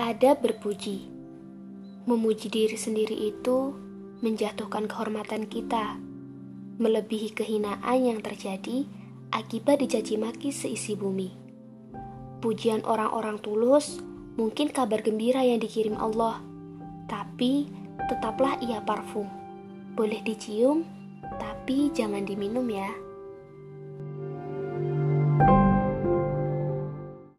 Ada berpuji. Memuji diri sendiri itu menjatuhkan kehormatan kita, melebihi kehinaan yang terjadi akibat dicaci maki seisi bumi. Pujian orang-orang tulus mungkin kabar gembira yang dikirim Allah, tapi tetaplah ia parfum. Boleh dicium, tapi jangan diminum ya.